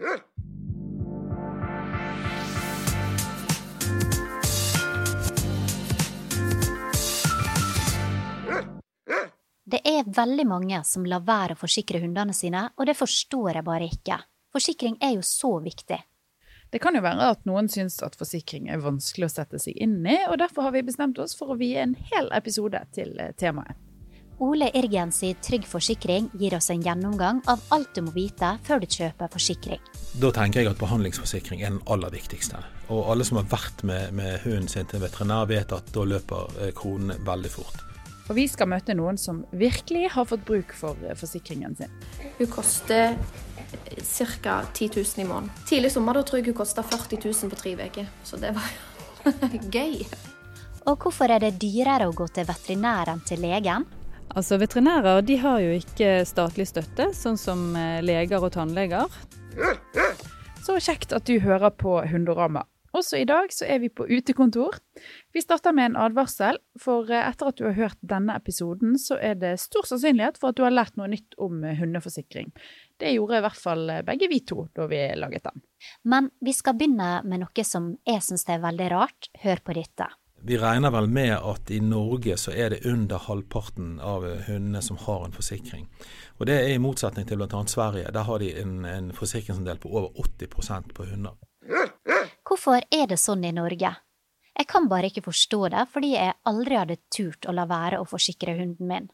Det er veldig mange som lar være å forsikre hundene sine, og det forstår jeg bare ikke. Forsikring er jo så viktig. Det kan jo være at noen syns at forsikring er vanskelig å sette seg inn i, og derfor har vi bestemt oss for å vie en hel episode til eh, temaet. Ole Irgens i Trygg Forsikring gir oss en gjennomgang av alt du må vite før du kjøper forsikring. Da tenker jeg at behandlingsforsikring er den aller viktigste. Og alle som har vært med, med hunden sin til veterinær, vet at da løper eh, kronene veldig fort. Og vi skal møte noen som virkelig har fått bruk for eh, forsikringen sin. Hun koster ca. 10 000 i måneden. Tidlig sommer da tror jeg hun kosta 40 000 på tre uker, så det var gøy. Og hvorfor er det dyrere å gå til veterinæren til legen? Altså Veterinærer de har jo ikke statlig støtte, sånn som eh, leger og tannleger. Så kjekt at du hører på Hundorama. Også i dag så er vi på utekontor. Vi starter med en advarsel, for eh, etter at du har hørt denne episoden, så er det stor sannsynlighet for at du har lært noe nytt om eh, hundeforsikring. Det gjorde i hvert fall begge vi to da vi laget den. Men vi skal begynne med noe som jeg syns er veldig rart. Hør på dette. Vi regner vel med at i Norge så er det under halvparten av hundene som har en forsikring. Og Det er i motsetning til bl.a. Sverige. Der har de en, en forsikringsandel på over 80% på hunder. Hvorfor er det sånn i Norge? Jeg kan bare ikke forstå det, fordi jeg aldri hadde turt å la være å forsikre hunden min.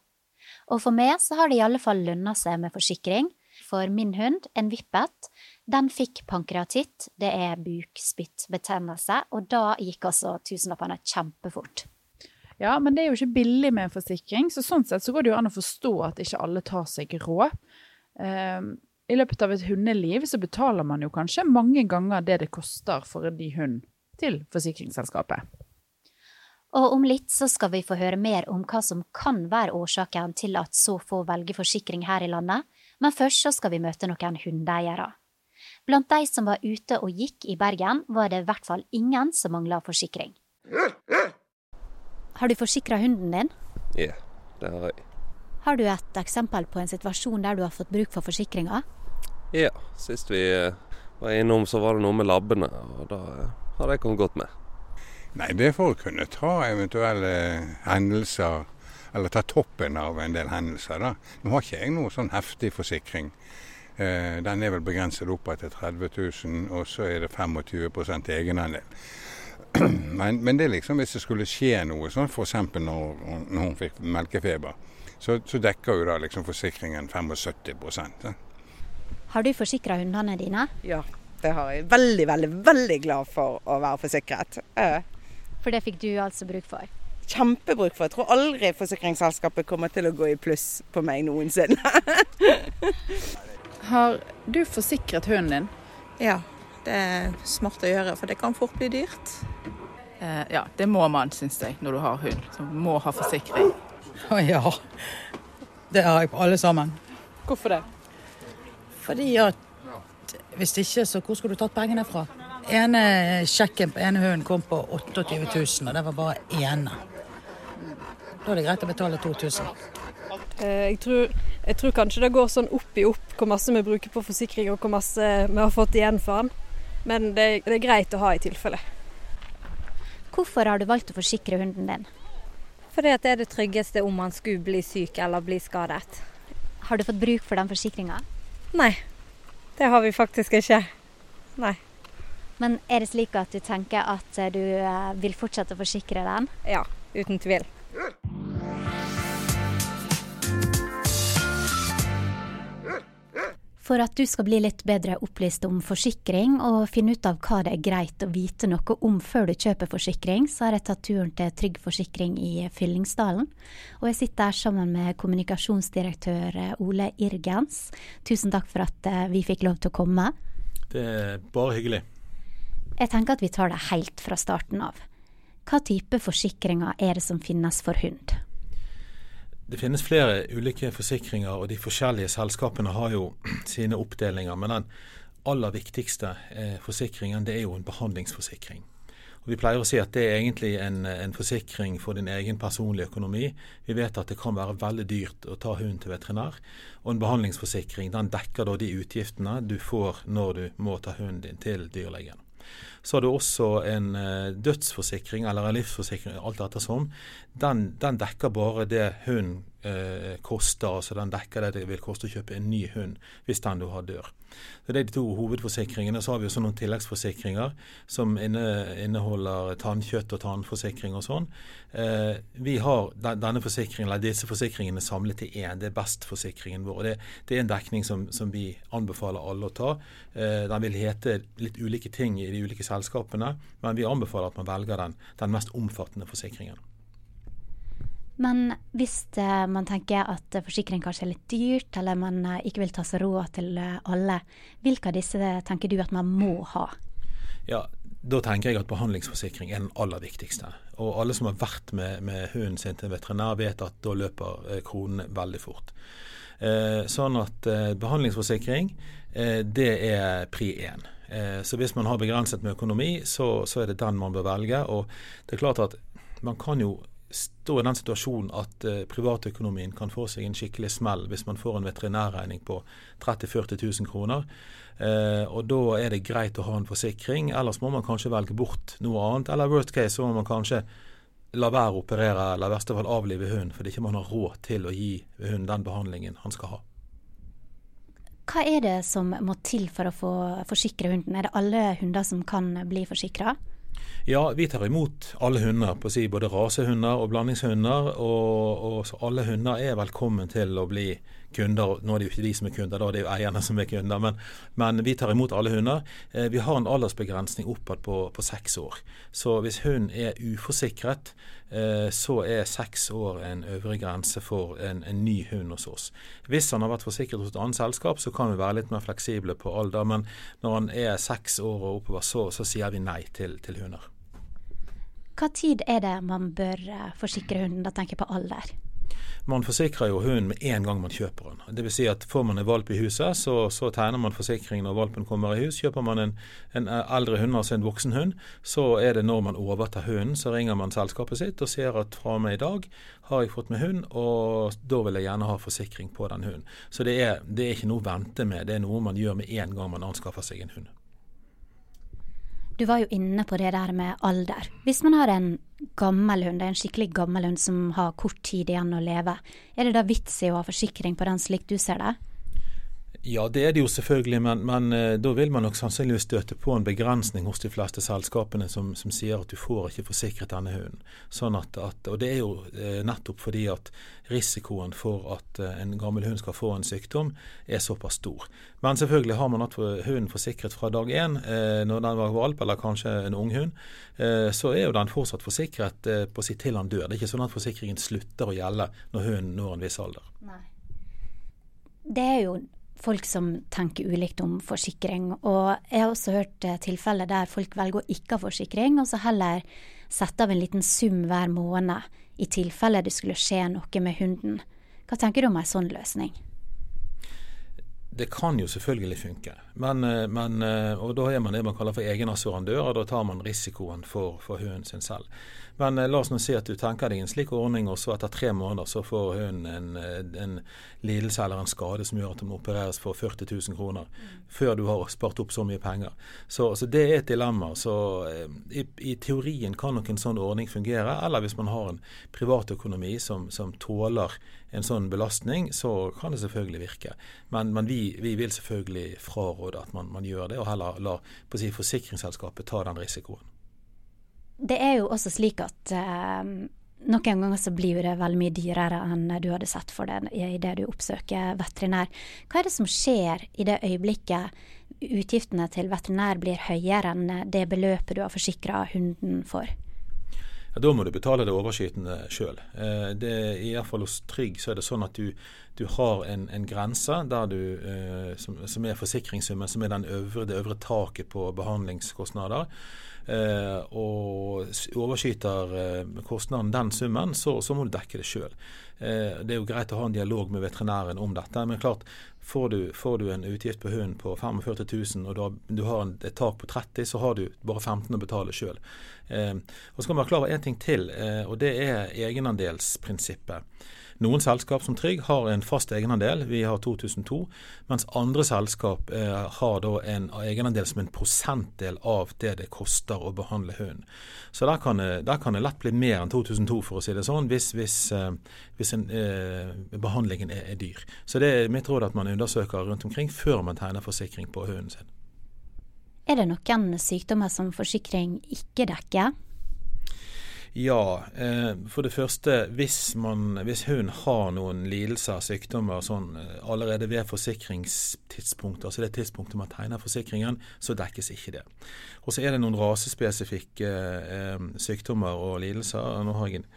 Og for meg så har det i alle fall lønna seg med forsikring, for min hund, en vippet, den fikk pankreatitt, det er bukspyttbetennelse, og da gikk altså tusenlappene kjempefort. Ja, men det er jo ikke billig med en forsikring, så sånn sett så går det jo an å forstå at ikke alle tar seg råd. Um, I løpet av et hundeliv så betaler man jo kanskje mange ganger det det koster for en ny hund til forsikringsselskapet. Og om litt så skal vi få høre mer om hva som kan være årsaken til at så få velger forsikring her i landet, men først så skal vi møte noen hundeeiere. Blant de som var ute og gikk i Bergen, var det i hvert fall ingen som mangla forsikring. Har du forsikra hunden din? Ja, det har jeg. Har du et eksempel på en situasjon der du har fått bruk for forsikringa? Ja, sist vi eh, var innom så var det noe med labbene, og da eh, har jeg kommet godt med. Nei, det er for å kunne ta eventuelle hendelser eller ta toppen av en del hendelser. da. Nå har ikke jeg noe sånn heftig forsikring. Eh, den er vel begrenset opp til 30 000, og så er det 25% egenandel. Men, men, det er liksom hvis det skulle skje noe, sånn f.eks. Når, når hun fikk melkefeber, så, så dekker jo da liksom forsikringen 75 ja. Har du forsikra hundene dine? Ja, det har jeg. Veldig, veldig, veldig glad for å være forsikret. For det fikk du altså bruk for? kjempebruk for. Jeg tror aldri forsikringsselskapet kommer til å gå i pluss på meg noensinne. Har du forsikret hunden din? Ja, det er smart å gjøre, for det kan fort bli dyrt. Eh, ja, det må man, syns jeg, når du har hund. Som må ha forsikring. Ja. Det har jeg på alle sammen. Hvorfor det? Fordi at hvis ikke, så hvor skulle du tatt pengene fra? ene sjekken på ene hunden kom på 28 000, og det var bare ene. Da er det greit å betale 2000. Eh, jeg tror, jeg tror, kanskje det går sånn opp i opp hvor masse vi bruker på forsikring og hvor masse vi har fått igjen for den. Men det, det er greit å ha i tilfelle. Hvorfor har du valgt å forsikre hunden din? Fordi det er det tryggeste om han skulle bli syk eller bli skadet. Har du fått bruk for den forsikringa? Nei, det har vi faktisk ikke. Nei. Men er det slik at du tenker at du eh, vil fortsette å forsikre den? Ja, uten tvil. For at du skal bli litt bedre opplyst om forsikring og finne ut av hva det er greit å vite noe om før du kjøper forsikring, så har jeg tatt turen til Trygg Forsikring i Fyllingsdalen. Og jeg sitter her sammen med kommunikasjonsdirektør Ole Irgens. Tusen takk for at eh, vi fikk lov til å komme. Det er bare hyggelig. Jeg tenker at vi tar det helt fra starten av. Hva type forsikringer er det som finnes for hund? Det finnes flere ulike forsikringer, og de forskjellige selskapene har jo sine oppdelinger. Men den aller viktigste eh, forsikringen det er jo en behandlingsforsikring. Og Vi pleier å si at det er egentlig en, en, forsikring for din egen personlige økonomi. Vi vet at det kan være veldig dyrt å ta hunden til veterinær. Og en behandlingsforsikring den dekker da de utgiftene du får når du må ta hunden din til dyrlegen. Så har du også en uh, dødsforsikring eller en livsforsikring, alt ettersom. Den, den dekker bare det hunden uh, koster. altså Den dekker det det vil koste å kjøpe en ny hund hvis den du har dør. Så Det er de to hovedforsikringene. Så har vi også noen tilleggsforsikringer som inne, inneholder tannkjøtt og tannforsikring og sånn. Eh, vi har denne forsikringen, eller disse forsikringene samlet til én. Det er bestforsikringen vår. Det, det, er en dekning som, som, vi anbefaler alle å ta. Eh, den vil hete litt ulike ting i de ulike selskapene, men vi anbefaler at man velger den, den mest omfattende forsikringen. Men hvis uh, man tenker at forsikring kanskje er litt dyrt, eller man uh, ikke vil ta seg råd til alle, hvilke av disse tenker du at man må ha? Ja, Da tenker jeg at behandlingsforsikring er den aller viktigste. Og alle som har vært med, med hunden sin til veterinær, vet at da løper kronene veldig fort. sånn at behandlingsforsikring, det er pri én. Så hvis man har begrenset med økonomi, så, så, er det den man bør velge. Og det er klart at man kan jo stå i den situasjonen at eh, privatøkonomien kan få seg en skikkelig smell hvis man får en veterinærregning på 30 000-40 000 kroner. Eh, og Da er det greit å ha en forsikring, ellers må man kanskje velge bort noe annet. Eller worst case så må man kanskje la være å operere eller i verste fall avlive hunden fordi ikke man har råd til å gi hunden den behandlingen han skal ha. Hva er det som må til for å få forsikre hunden? Er det alle hunder som kan bli forsikra? Ja, vi tar imot alle hunder, på å si både rasehunder og blandingshunder. Og, og alle hunder er velkommen til å bli kunder. Nå er det jo ikke de som er kunder, da det er jo eierne som er kunder. Men, men vi tar imot alle hunder. Eh, vi har en aldersbegrensning oppad på, på seks år. Så hvis hund er uforsikret, eh, så er seks år en øvre grense for en, en, ny hund hos oss. Hvis han har vært forsikret hos et annet selskap, så kan vi være litt mer fleksible på alder. Men når han er seks år og oppover, så, så sier vi nei til, til hunder. Hva tid er det man bør eh, forsikre hunden? Da tenker jeg på alder. Man forsikrer jo hunden med en gang man kjøper den. Dvs. Si at får man en valp i huset, så, så, tegner man forsikring når valpen kommer i hus. Kjøper man en, en, eldre hund, altså en voksen hund, så er det når man overtar hunden, så ringer man selskapet sitt og ser at fra og med i dag har jeg fått med hund, og da vil jeg gjerne ha forsikring på den hunden. Så det er, det er ikke noe å vente med, det er noe man gjør med en gang man anskaffer seg en hund. Du var jo inne på det der med alder. Hvis man har en gammel hund, en skikkelig gammel hund som har kort tid igjen å leve, er det da vits i å ha forsikring på den slik du ser det? Ja, det er det jo selvfølgelig, men, men uh, da vil man nok sannsynligvis støte på en begrensning hos de fleste selskapene som, som sier at du får ikke forsikret denne hunden. Sånn at, at, og det er jo uh, nettopp fordi at risikoen for at uh, en gammel hund skal få en sykdom, er såpass stor. Men selvfølgelig har man hatt hunden forsikret fra dag én når den var valp, eller kanskje en ung hund, så er jo den fortsatt forsikret på sitt til han dør. Det er ikke sånn at forsikringen slutter å gjelde når hunden når en viss alder. Nei. Det er jo folk som tenker ulikt om forsikring. Og jeg har også hørt eh, tilfeller der folk velger å ikke ha forsikring, og så heller sette av en liten sum hver måned i tilfelle det skulle skje noe med hunden. Hva tenker du om en sånn løsning? Det kan jo selvfølgelig funke, men, eh, men, eh, og da er man det man kaller for egenassurandør, og da tar man risikoen for, for hunden sin selv. Men eh, la oss nå si at du tenker deg en slik ordning, og så etter tre måneder så får hun en, eh, en lidelse eller en skade som gjør at hun må opereres for 40 000 kroner mm. før du har spart opp så mye penger. Så, så det er et dilemma. Så eh, i, i, teorien kan nok en sånn ordning fungere, eller hvis man har en privatøkonomi som, som tåler en sånn belastning, så kan det selvfølgelig virke. Men, men vi, vi, vil selvfølgelig fraråde at man, man, gjør det, og heller la si, forsikringsselskapet ta den risikoen. Det er jo også slik at eh, noen ganger så blir det veldig mye dyrere enn du hadde sett for deg det du oppsøker veterinær. Hva er det som skjer i det øyeblikket utgiftene til veterinær blir høyere enn det beløpet du har forsikra hunden for? Ja, da må du betale det overskytende sjøl. Eh, Iallfall hos Trygg så er det sånn at du, du har en, en, grense du, eh, som, som, er forsikringssummen, som er øvre, det øvre taket på behandlingskostnader. Eh, og overskyter eh, kostnaden den summen, så, så, må du dekke det sjøl. Eh, det er jo greit å ha en dialog med veterinæren om dette. Men klart, får du, får du en utgift på hunden på 45 000 og du har, du har en, et tak på 30 så har du bare 15 å betale sjøl. Eh, og så kan man være klar over én ting til, eh, og det er egenandelsprinsippet. Noen selskap som Trygg har en fast egenandel, vi har 2002, mens andre selskap eh, har da en egenandel som en prosentdel av det det koster å behandle hund. Så der kan, det, der kan det lett bli mer enn 2002, for å si det sånn, hvis, hvis, eh, hvis en, eh, behandlingen er, er, dyr. Så det er mitt råd at man undersøker rundt omkring før man tegner forsikring på hunden sin. Er det noen sykdommer som forsikring ikke dekker? Ja, eh, for det første, hvis, man, hvis hun har noen lidelser, sykdommer, sånn eh, allerede ved forsikringstidspunktet, altså det tidspunktet man tegner forsikringen, så dekkes ikke det. Og så er det noen rasespesifikke eh, sykdommer og lidelser. Nå har jeg en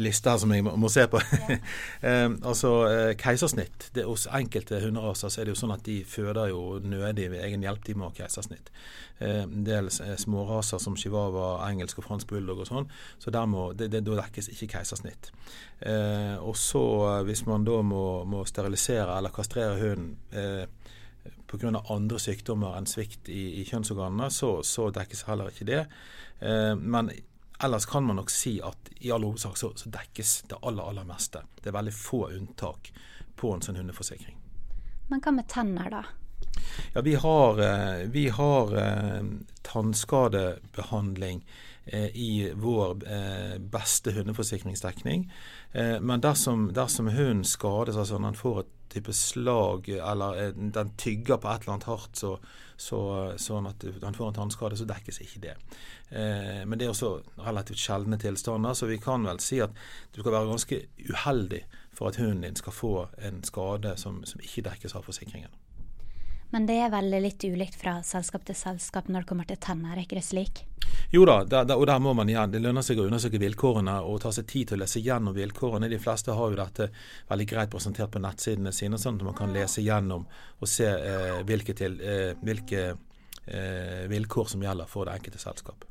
liste som jeg må, må se på. um, altså uh, Keisersnitt. Det, hos enkelte hunderaser så er det jo sånn at de føder jo nødig ved egen hjelp. De må ha keisersnitt. En en del uh, småraser som chihuahua, engelsk og fransk bulldog og sånn, så der må, det, det, da dekkes ikke keisersnitt. Uh, og så hvis man da må, må sterilisere eller kastrere hunden uh, pga. andre sykdommer enn svikt i, i kjønnsorganene, så, så, dekkes heller ikke det. men Ellers kan man nok si at i all hovedsak så, så, dekkes det aller, aller meste. Det er veldig få unntak på en sånn hundeforsikring. Men hva med tenner, da? Ja, Vi har, eh, vi har eh, tannskadebehandling eh, i vår beste hundeforsikringsdekning. Men dersom, dersom hunden skades, altså når han får et type slag eller den tygger på et eller annet hardt, så, så, sånn at han får en tannskade, så dekkes ikke det. Eh, men det er også relativt sjeldne tilstander, så vi kan vel si at du skal være ganske uheldig for at hunden din skal få en skade som, som ikke dekkes av forsikringen. Men det er vel litt ulikt fra selskap til selskap når det kommer til tenner, er ikke det slik? Jo da, der, der, og der må man igjen. Det lønner seg å undersøke vilkårene og ta seg tid til å lese gjennom vilkårene. De fleste har jo dette veldig greit presentert på nettsidene sine, sånn at man kan lese gjennom og se eh, hvilke, til, eh, hvilke eh, vilkår som gjelder for det enkelte selskap.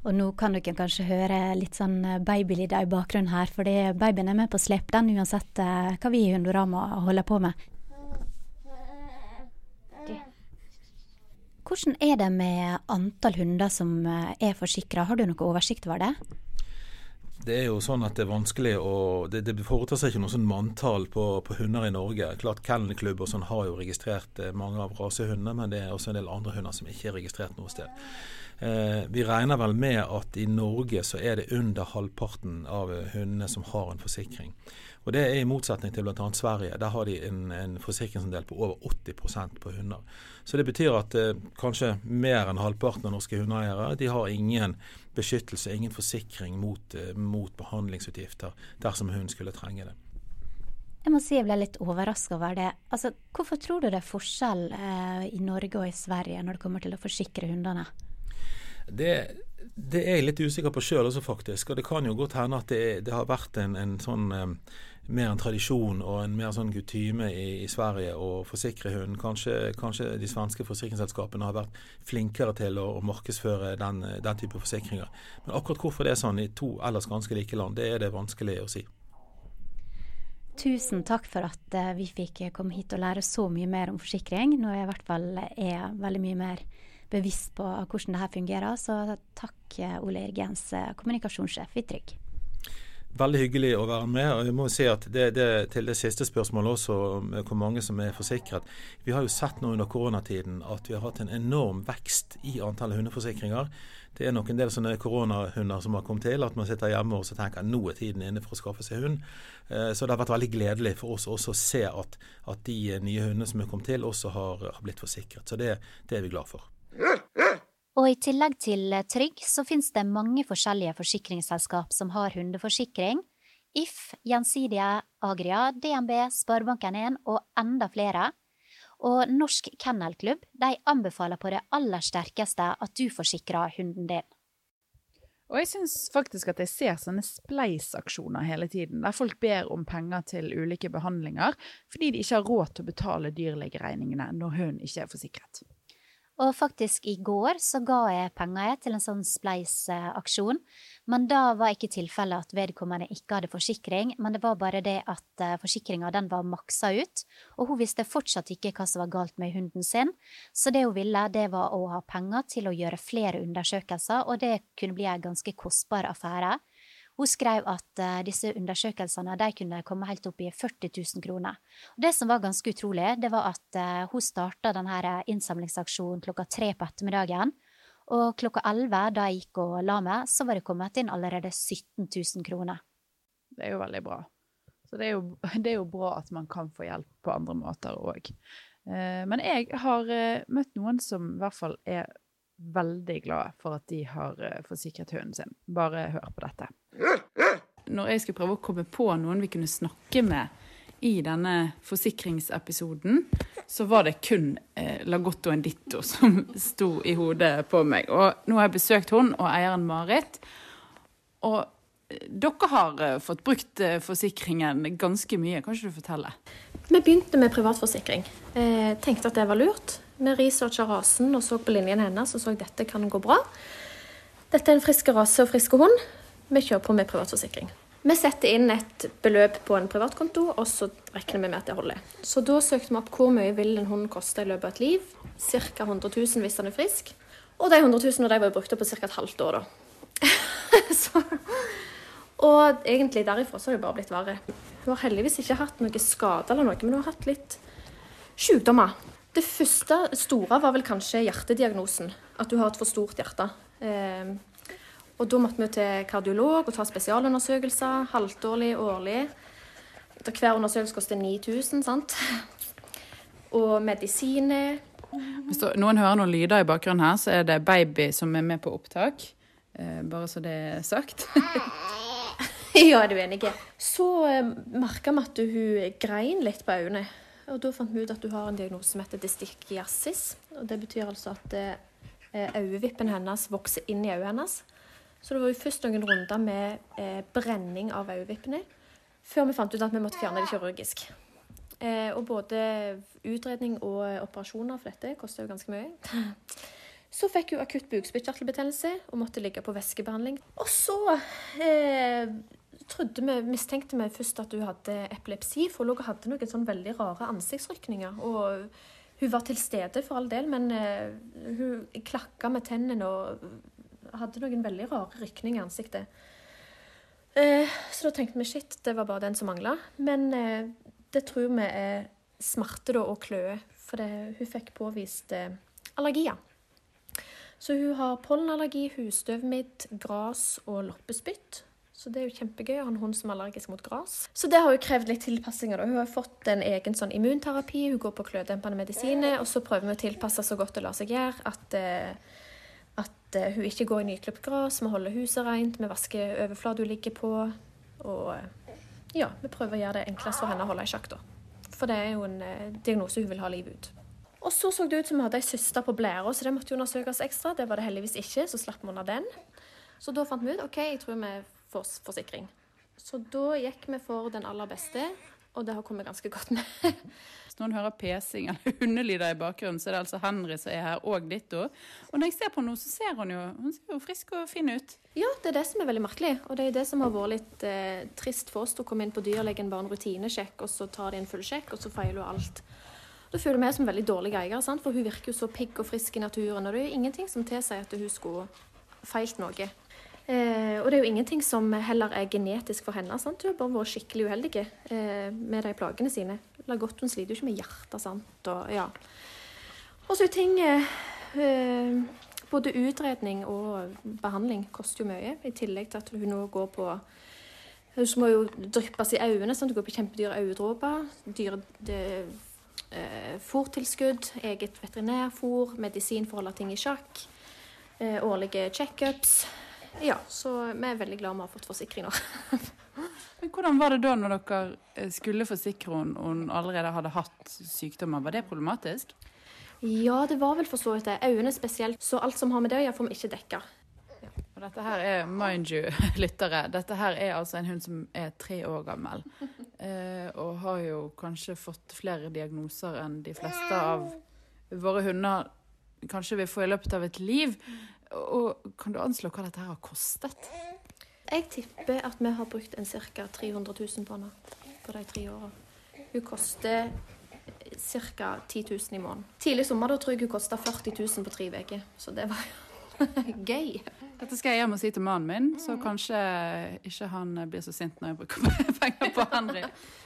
Og nå kan dere kanskje høre litt sånn eh, babylyder i bakgrunnen her, fordi babyen er med på å slepe den uansett eh, hva vi i Hundorama holder på med. Hvordan er det med antall hunder som eh, er forsikra, har du noe oversikt over det? Det er jo sånn at det er vanskelig å Det, det foretar seg ikke noe sånn manntall på, på, hunder i Norge. Klart Kennelklubb sånn har jo registrert mange av rasehundene, men det er også en del andre hunder som ikke er registrert noe sted. Eh, vi regner vel med at i Norge så er det under halvparten av hundene som har en forsikring. Og Det er i motsetning til bl.a. Sverige. Der har de en, en forsikringsandel på over 80% på hunder. Så det betyr at eh, kanskje mer enn halvparten av norske hundeeiere de har ingen beskyttelse, ingen forsikring mot, eh, mot behandlingsutgifter dersom hunden skulle trenge det. Jeg må si jeg ble litt overraska over det. Altså, hvorfor tror du det er forskjell eh, i Norge og i Sverige når det kommer til å forsikre hundene? Det, det, er jeg litt usikker på sjøl også, faktisk. Og det kan jo godt hende at det, det har vært en, en sånn eh, mer en tradisjon og en mer sånn kutyme i, i, Sverige å forsikre hund. Kanskje, kanskje, de svenske forsikringsselskapene har vært flinkere til å, å markedsføre den, den, type forsikringer. Men akkurat hvorfor det er sånn i to ellers ganske like land, det er det vanskelig å si. Tusen takk for at uh, vi fikk komme hit og lære så mye mer om forsikring. Nå er jeg i hvert fall er veldig mye mer bevisst på hvordan det her fungerer. Så takk, Ole Irgens, kommunikasjonssjef i Trygg. Veldig hyggelig å være med. og jeg må si at det, det, Til det siste spørsmålet også, hvor mange som er forsikret. Vi har jo sett nå under koronatiden at vi har hatt en enorm vekst i antallet hundeforsikringer. Det er nok en del sånne koronahunder som har kommet til, at man sitter hjemme og så tenker nå er tiden inne for å skaffe seg hund. Eh, så det har vært veldig gledelig for oss også å se at, at de nye hundene som er kommet til, også har, har blitt forsikret. Så det, det er vi glad for. Og i tillegg til Trygg, så finnes det mange forskjellige forsikringsselskap som har hundeforsikring. If, Gjensidige, Agria, DNB, Sparebanken1 og enda flere. Og Norsk Kennelklubb de anbefaler på det aller sterkeste at du forsikrer hunden din. Og jeg syns faktisk at jeg ser sånne spleisaksjoner hele tiden, der folk ber om penger til ulike behandlinger fordi de ikke har råd til å betale dyrlegeregningene når hunden ikke er forsikret. Og faktisk i går så ga jeg penger til en sånn spleisaksjon, men da var ikke tilfellet at vedkommende ikke hadde forsikring, men det var bare det at uh, forsikringa var maksa ut, og hun visste fortsatt ikke hva som var galt med hunden sin, så det hun ville, det var å ha penger til å gjøre flere undersøkelser, og det kunne bli en ganske kostbar affære. Hun skrev at uh, disse undersøkelsene de kunne komme helt opp i 40 000 kroner. Og det som var ganske utrolig, det var at uh, hun starta denne innsamlingsaksjonen klokka tre på ettermiddagen. Og klokka elleve, da jeg gikk og la meg, så var det kommet inn allerede 17 000 kroner. Det er jo veldig bra. Så det er jo, det er jo bra at man kan få hjelp på andre måter òg. Eh, men jeg har eh, møtt noen som i hvert fall er veldig glad for at de har eh, forsikret hunden sin. Bare hør på dette. Når jeg skulle prøve å komme på noen vi kunne snakke med i denne forsikringsepisoden, så var det kun eh, Lagotto Enditto som sto i hodet på meg. Og nå har jeg besøkt hun og eieren Marit. Og eh, dere har eh, fått brukt eh, forsikringen ganske mye. Kan ikke du fortelle? Vi begynte med privatforsikring. Eh, tenkte at det var lurt. Vi researcha rasen og så på linjen hennes og så at dette kan gå bra. Dette er en frisk rase og frisk hund. Vi kjører på med privatforsikring. Vi setter inn et beløp på en privatkonto, og så regner vi med at det holder. Så da søkte vi opp hvor mye vil en hund koste i løpet av et liv. Ca. 100 000 hvis den er frisk. Og de 100 000 de var brukt opp på ca. et halvt år, da. så, og egentlig derifra så har det bare blitt verre. Hun har heldigvis ikke hatt noe skade eller noe, men hun har hatt litt sykdommer. Det første store var vel kanskje hjertediagnosen. At du har et for stort hjerte. Eh, og da måtte vi til kardiolog og ta spesialundersøkelser. Halvtårlig, årlig. Hver undersøkelse koster 9000, sant. Og medisiner. Hvis noen hører noen lyder i bakgrunnen her, så er det baby som er med på opptak. Eh, bare så det er sagt. ja, er du enig? Så eh, merka vi at hun grein litt på øynene. Og da fant vi ut at du har en diagnose som heter distikiasis. Og det betyr altså at eh, øyevippen hennes vokser inn i øyet hennes. Så det var jo først noen runder med eh, brenning av øyevippene før vi fant ut at vi måtte fjerne det kirurgisk. Eh, og både utredning og operasjoner for dette koster jo ganske mye. Så fikk hun akutt bukspyttkjertelbetennelse og måtte ligge på væskebehandling. Og så eh, trodde vi, mistenkte vi først at hun hadde epilepsi, for hun hadde noen sånn veldig rare ansiktsrykninger. Og hun var til stede for all del, men eh, hun klakka med tennene og hadde noen veldig rare rykninger i ansiktet. Eh, så da tenkte vi shit, det var bare den som mangla. Men eh, det tror vi er smerte da, og kløe, for det, hun fikk påvist allergier. Så hun har pollenallergi, husstøvmidd, gras og loppespytt. Så det er jo kjempegøy å ha en hund som er allergisk mot gras. Så det har jo krevd litt tilpassinger. Hun har fått en egen sånn immunterapi, hun går på klødempende medisiner, og så prøver vi å tilpasse så godt det lar seg gjøre at eh, at uh, hun ikke går i nyklipt gress, vi holder huset rent, vi vasker overflaten hun ligger på. Og uh, ja, vi prøver å gjøre det enklest for henne å holde i sjakk, da. For det er jo en diagnose hun vil ha livet ut. Og så så det ut som vi hadde ei søster på blæra, så det måtte undersøkes ekstra. Det var det heldigvis ikke, så slapp vi unna den. Så da fant vi ut OK, jeg tror vi forsikring. Så da gikk vi for den aller beste, og det har kommet ganske godt med. Hvis noen hører pesing eller hundelyder i bakgrunnen, så er det altså Henry som er her, og Ditto. Og når jeg ser på henne, så ser hun jo, hun ser jo frisk og fin ut. Ja, det er det som er veldig merkelig. Og det er det som har vært litt eh, trist for oss. Å komme inn på dyrlegen, bare en rutinesjekk, og så tar de en full sjekk, og så feiler hun alt. Da føler vi oss som veldig dårlige eiere, sant? for hun virker jo så pigg og frisk i naturen. Og det er jo ingenting som tilsier at hun skulle feilt noe. Eh, og det er jo ingenting som heller er genetisk for henne. sant? Hun har bare vært skikkelig uheldig eh, med de plagene sine. Lagottoen sliter jo ikke med hjertet, sant. Og, ja. og så ting eh, Både utredning og behandling koster jo mye, i tillegg til at hun nå går på Hun må jo dryppes i øynene, Sant? hun går på kjempedyre øyedråper. Dyre eh, fôrtilskudd, eget veterinærfôr, medisin for å holde ting i sjakk. Eh, årlige checkups. Ja, så vi er veldig glad vi har fått forsikring nå. Men Hvordan var det da når dere eh, skulle forsikre henne og hun allerede hadde hatt sykdommer? Var det problematisk? Ja, det var vel for så vidt det. Øynene spesielt. Så alt som har med det å gjøre, får vi ikke dekka. Og dette her er, mind you, lyttere, dette her er altså en hund som er tre år gammel. Eh, og har jo kanskje fått flere diagnoser enn de fleste av våre hunder kanskje vil få i løpet av et liv. Og Kan du anslå hva dette her har kostet? Jeg tipper at vi har brukt en ca. 300 000 på henne på de tre åra. Hun koster ca. 10 000 i måneden. Tidlig sommer da tror jeg hun kosta 40 000 på tre uker, så det var gøy. Dette skal jeg hjem og si til mannen min, så kanskje ikke han blir så sint når jeg bruker penger på Henry.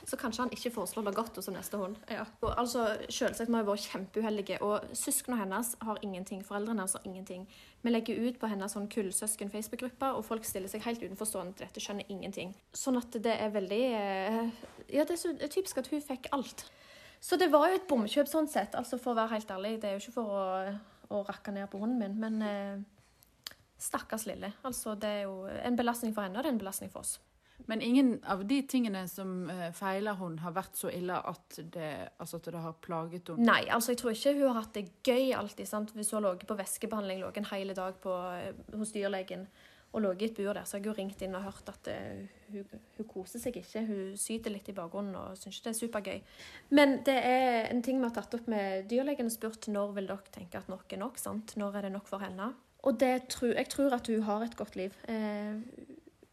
Så kanskje han ikke foreslår Lagotto som neste hund. Ja. Og altså, Selvsagt vi har vært kjempeuheldige, og søsknene hennes har ingenting. Foreldrene hennes har ingenting. Vi legger ut på hennes sånn kullsøsken Facebook-gruppe, og folk stiller seg helt utenforstående til dette, skjønner ingenting. Sånn at det er veldig eh, Ja, det er så typisk at hun fikk alt. Så det var jo et bomkjøp sånn sett, altså for å være helt ærlig. Det er jo ikke for å å rakke ned på hunden min. Men eh, stakkars lille. Altså, det er jo en belastning for henne, og det er en belastning for oss. Men ingen av de tingene som uh, feiler hun har vært så ille at det, altså at det har plaget henne? Nei, altså jeg tror ikke hun har hatt det gøy alltid. sant? Hvis hun har ligget på væskebehandling lå en hel dag på, uh, hos dyrlegen og ligget i et bur der, så har jeg jo ringt inn og hørt at uh, hun, hun, koser seg ikke. Hun syter litt i bakgrunnen og syns ikke det er supergøy. Men det er en ting vi har tatt opp med dyrlegen og spurt når vil dere tenke at nok er nok? sant? Når er det nok for henne? Og tro, jeg tror at hun har et godt liv. Eh,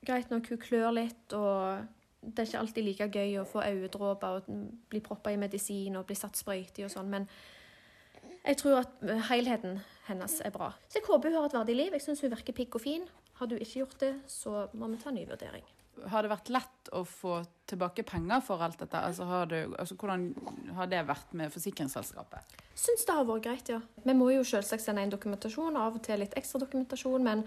greit nok hun klør litt, og det er ikke alltid like gøy å få øyedråper og bli proppa i medisin og bli satt sprøyte i og sånn, men jeg tror at helheten hennes er bra. Så jeg håper hun har et verdig liv. Jeg syns hun virker pikk og fin. Har du ikke gjort det, så må vi ta en ny vurdering. Har det vært lett å få tilbake penger for alt dette? Altså, har det, altså, hvordan har det vært med forsikringsselskapet? Syns det har vært greit, ja. Vi må jo selvsagt sende inn dokumentasjon, av og til litt ekstra dokumentasjon. Men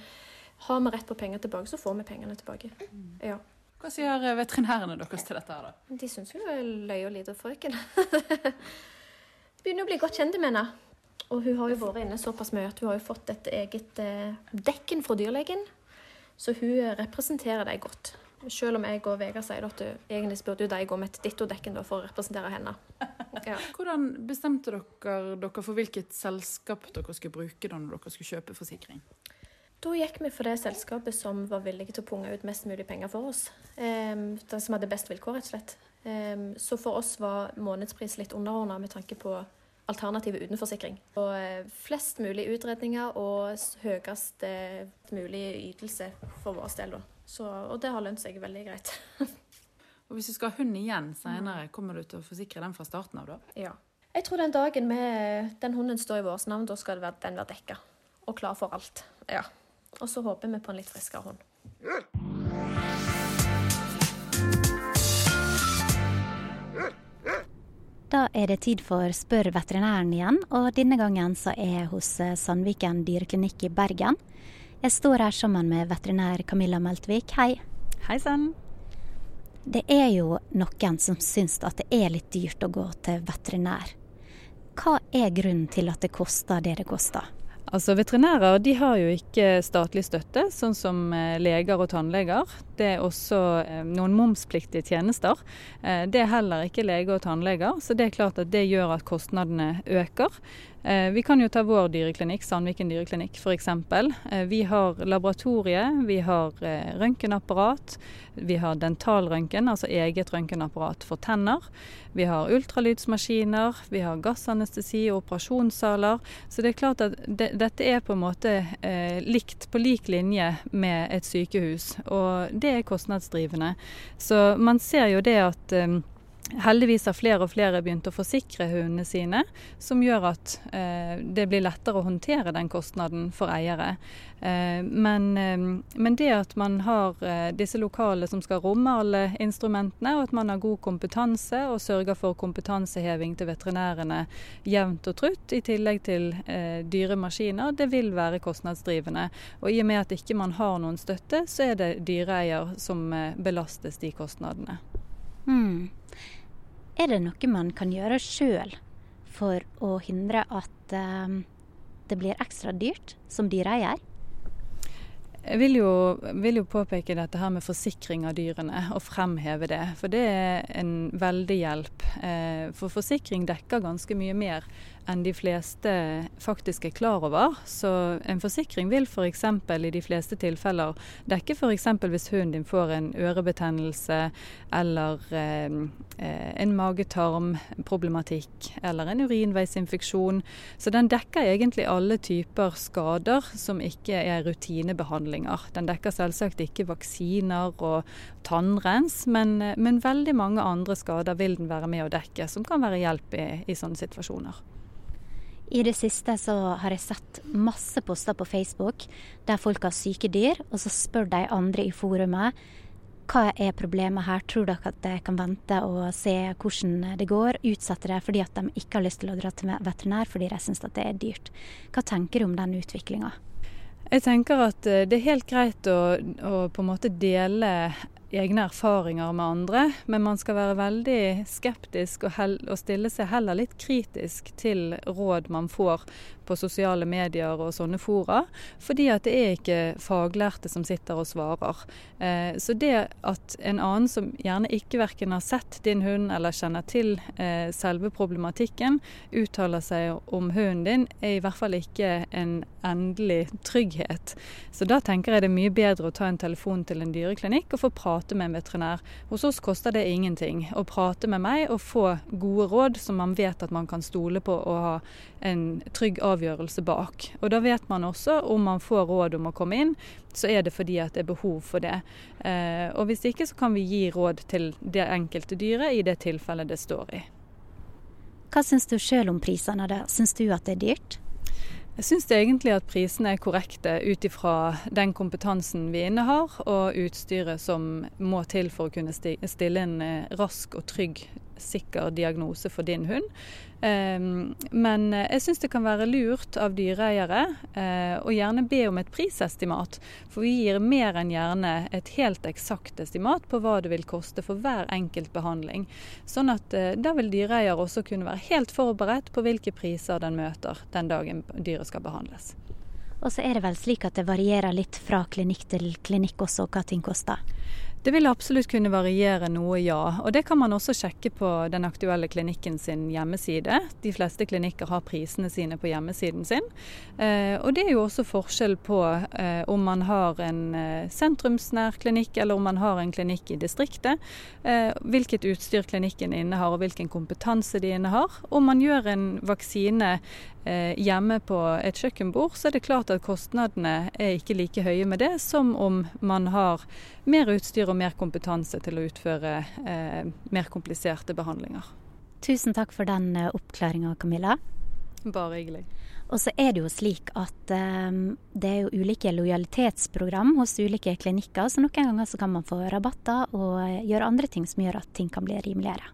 har vi rett på penger tilbake, så får vi pengene tilbake. Mm. Ja. Hva sier veterinærene deres til dette? her da? De syns jo det er løye og lite frøken. De begynner å bli godt kjent med henne. Og hun har jo vært inne såpass mye at hun har jo fått et eget eh, dekken fra dyrlegen. Så hun representerer dem godt. Selv om jeg og Vegard sier at egentlig burde de gå med et ditto-dekken for å representere henne. Ja. Hvordan bestemte dere dere for hvilket selskap dere skulle bruke da når dere skulle kjøpe forsikring? Da gikk vi for det selskapet som var villige til å punge ut mest mulig penger for oss. Um, det som hadde best vilkår, rett og slett. Um, så for oss var månedspris litt underordna med tanke på alternativet uten forsikring. Og eh, flest mulig utredninger og høyest mulig ytelse for vår del. Så, og det har lønt seg veldig greit. og Hvis du skal ha hund igjen senere, kommer du til å forsikre den fra starten av da? Ja. Jeg tror den dagen med den hunden står i vårt navn, da skal den være dekka og klar for alt. Ja. Og så håper vi på en litt friskere hund. Da er det tid for Spør veterinæren igjen, og denne gangen så er jeg hos Sandviken dyreklinikk i Bergen. Jeg står her sammen med veterinær Camilla Meltvik. Hei. Hei sann. Det er jo noen som syns at det er litt dyrt å gå til veterinær. Hva er grunnen til at det koster det det koster? Altså Veterinærer de har jo ikke statlig støtte, sånn som eh, leger og tannleger. Det er også eh, noen momspliktige tjenester. Eh, det er heller ikke leger og tannleger, så det er klart at det gjør at kostnadene øker. Vi kan jo ta vår dyreklinikk, Sandviken dyreklinikk f.eks. Vi har laboratorie, vi har røntgenapparat, vi har dentalrøntgen, altså eget røntgenapparat for tenner. Vi har ultralydsmaskiner, vi har gassanestesi og operasjonssaler. Så det er klart at det, dette er på en måte eh, likt på lik linje med et sykehus, og det er kostnadsdrivende. Så man ser jo det at eh, Heldigvis har flere og flere begynt å forsikre hundene sine, som gjør at eh, det blir lettere å håndtere den kostnaden for eiere. Eh, men, eh, men, det at man har eh, disse lokale som skal romme alle instrumentene, og at man har god kompetanse og sørger for kompetanseheving til veterinærene jevnt og trutt, i tillegg til eh, dyre maskiner, det vil være kostnadsdrivende. Og i og med at ikke man har noen støtte, så er det dyreeier som eh, belastes de kostnadene. Mm. Er det noe man kan gjøre sjøl for å hindre at um, det blir ekstra dyrt som dyreeier? Jeg vil jo, vil jo, påpeke dette her med forsikring av dyrene, og fremheve det. For det er en veldig hjelp. Eh, for forsikring dekker ganske mye mer enn de fleste faktisk er klar over. Så en forsikring vil f.eks. For i de fleste tilfeller dekke f.eks. hvis hunden din får en ørebetennelse eller eh, en magetarmproblematikk eller en urinveisinfeksjon. Så den dekker egentlig alle typer skader som ikke er rutinebehandlinger. Den dekker selvsagt ikke vaksiner og tannrens, men, men veldig mange andre skader vil den være med å dekke, som kan være hjelp i, i sånne situasjoner. I det siste så har jeg sett masse poster på Facebook der folk har syke dyr, og så spør de andre i forumet hva er problemet her, tror dere at de kan vente og se hvordan det går, utsette det fordi at de ikke har lyst til å dra til veterinær fordi de syns det er dyrt. Hva tenker du om den utviklinga? Jeg tenker at eh, det er helt greit å, å på en måte dele egne erfaringer med andre, men man skal være veldig skeptisk og, og, stille seg heller litt kritisk til råd man får på sosiale medier og sånne fora, fordi at det er ikke faglærte som sitter og svarer. Eh, så det at en annen som gjerne ikke verken har sett din hund eller kjenner til eh, selve problematikken, uttaler seg om hunden din, er i hvert fall ikke en endelig trygghet. Så da tenker jeg det er mye bedre å ta en telefon til en dyreklinikk og få prate med en veterinær. Hos oss koster det ingenting å prate med meg og få gode råd som man vet at man kan stole på og ha en trygg avgjørelse bak. Og da vet man også om man får råd om å komme inn, så er det fordi at det er behov for det. Eh, og hvis ikke så kan vi gi råd til det enkelte dyret i det tilfellet det står i. Hva syns du sjøl om prisene? Syns du at det er dyrt? Jeg syns egentlig at prisene er korrekte ut ifra den kompetansen vi innehar og utstyret som må til for å kunne stille en eh, rask og trygg sikker diagnose for din hund. Ehm, men eh, jeg syns det kan være lurt av dyreeiere eh, å gjerne be om et prisestimat. For vi gir mer enn gjerne et helt eksakt estimat på hva det vil koste for hver enkelt behandling. Sånn at eh, da vil dyreeier også kunne være helt forberedt på hvilke priser den møter den dagen dyret skal behandles. Og så er det vel slik at det varierer litt fra klinikk til klinikk også hva ting koster? Det vil absolutt kunne variere noe, ja. Og det kan man også sjekke på den aktuelle klinikken sin hjemmeside. De fleste klinikker har prisene sine på hjemmesiden sin. Eh, og det er jo også forskjell på eh, om man har en eh, sentrumsnær klinikk eller om man har en klinikk i distriktet. Hvilket utstyr klinikken innehar og hvilken kompetanse de innehar. Om man gjør en vaksine hjemme på et kjøkkenbord, så er det klart at kostnadene er ikke like høye med det som om man har mer utstyr og mer kompetanse til å utføre eh, mer kompliserte behandlinger. Tusen takk for den eh, oppklaringa, Camilla. Bare hyggelig. Og så er det jo slik at um, det er jo ulike lojalitetsprogram hos ulike klinikker, så noen ganger så kan man få rabatter og eh, gjøre andre ting som gjør at ting kan bli rimeligere.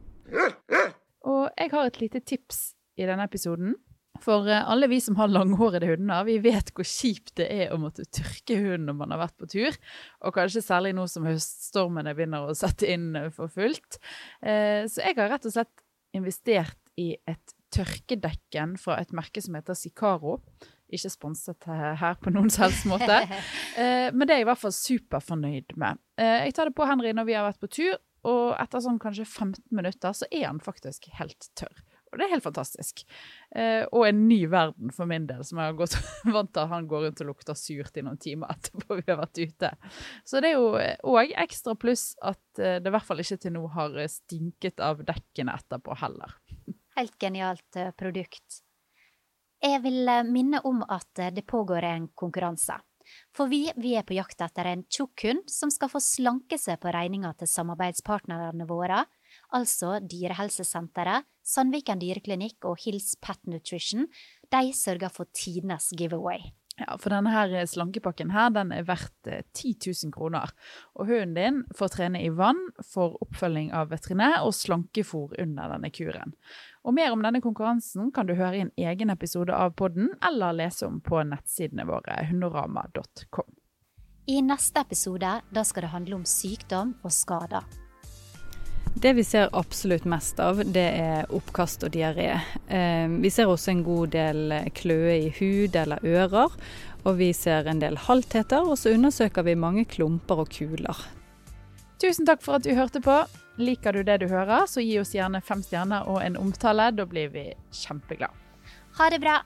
Og jeg har et lite tips i denne episoden. For eh, alle vi som har langhårede hunder, vi vet hvor kjipt det er å måtte tørke hunden når man har vært på tur. Og kanskje særlig nå som høststormene begynner å sette inn eh, for fullt. Eh, så jeg har rett og slett investert i et tørkedekken fra et merke som heter Sicaro. Ikke sponset her på noen selvs måte, men det er jeg i hvert fall superfornøyd med. Jeg tar det på Henry når vi har vært på tur, og etter sånn kanskje 15 minutter så er han faktisk helt tørr. Og det er helt fantastisk. Eh, og en ny verden for min del, som jeg har gått vant til at han går rundt og lukter surt i noen timer etterpå vi har vært ute. Så det er jo òg ekstra pluss at eh, det i hvert fall ikke til nå har stinket av dekkene etterpå heller. Helt genialt eh, produkt. Jeg vil eh, minne om at det pågår en konkurranse. For vi, vi er på jakt etter en tjukk hund som skal få slanke seg på regninga til samarbeidspartnerne våre altså Dyrehelsesenteret, Sandviken dyreklinikk og Hills Pet Nutrition, de sørger for tidenes giveaway. Ja, for denne her slankepakken her, den er verdt 10 eh, 000 kroner. Og hunden din får trene i vann, får oppfølging av veterinær og slankefôr under denne kuren. Og mer om denne konkurransen kan du høre i en egen episode av podden, eller lese om på nettsidene våre hundorama.com. I neste episode da skal det handle om sykdom og skader. Det vi ser absolutt mest av, det er oppkast og diaré. Eh, vi ser også en god del kløe i hud eller ører. Og vi ser en del haltheter, og så undersøker vi mange klumper og kuler. Tusen takk for at du hørte på. Liker du det du hører, så gi oss gjerne fem stjerner og en omtale. Da blir vi kjempeglade. Ha det bra.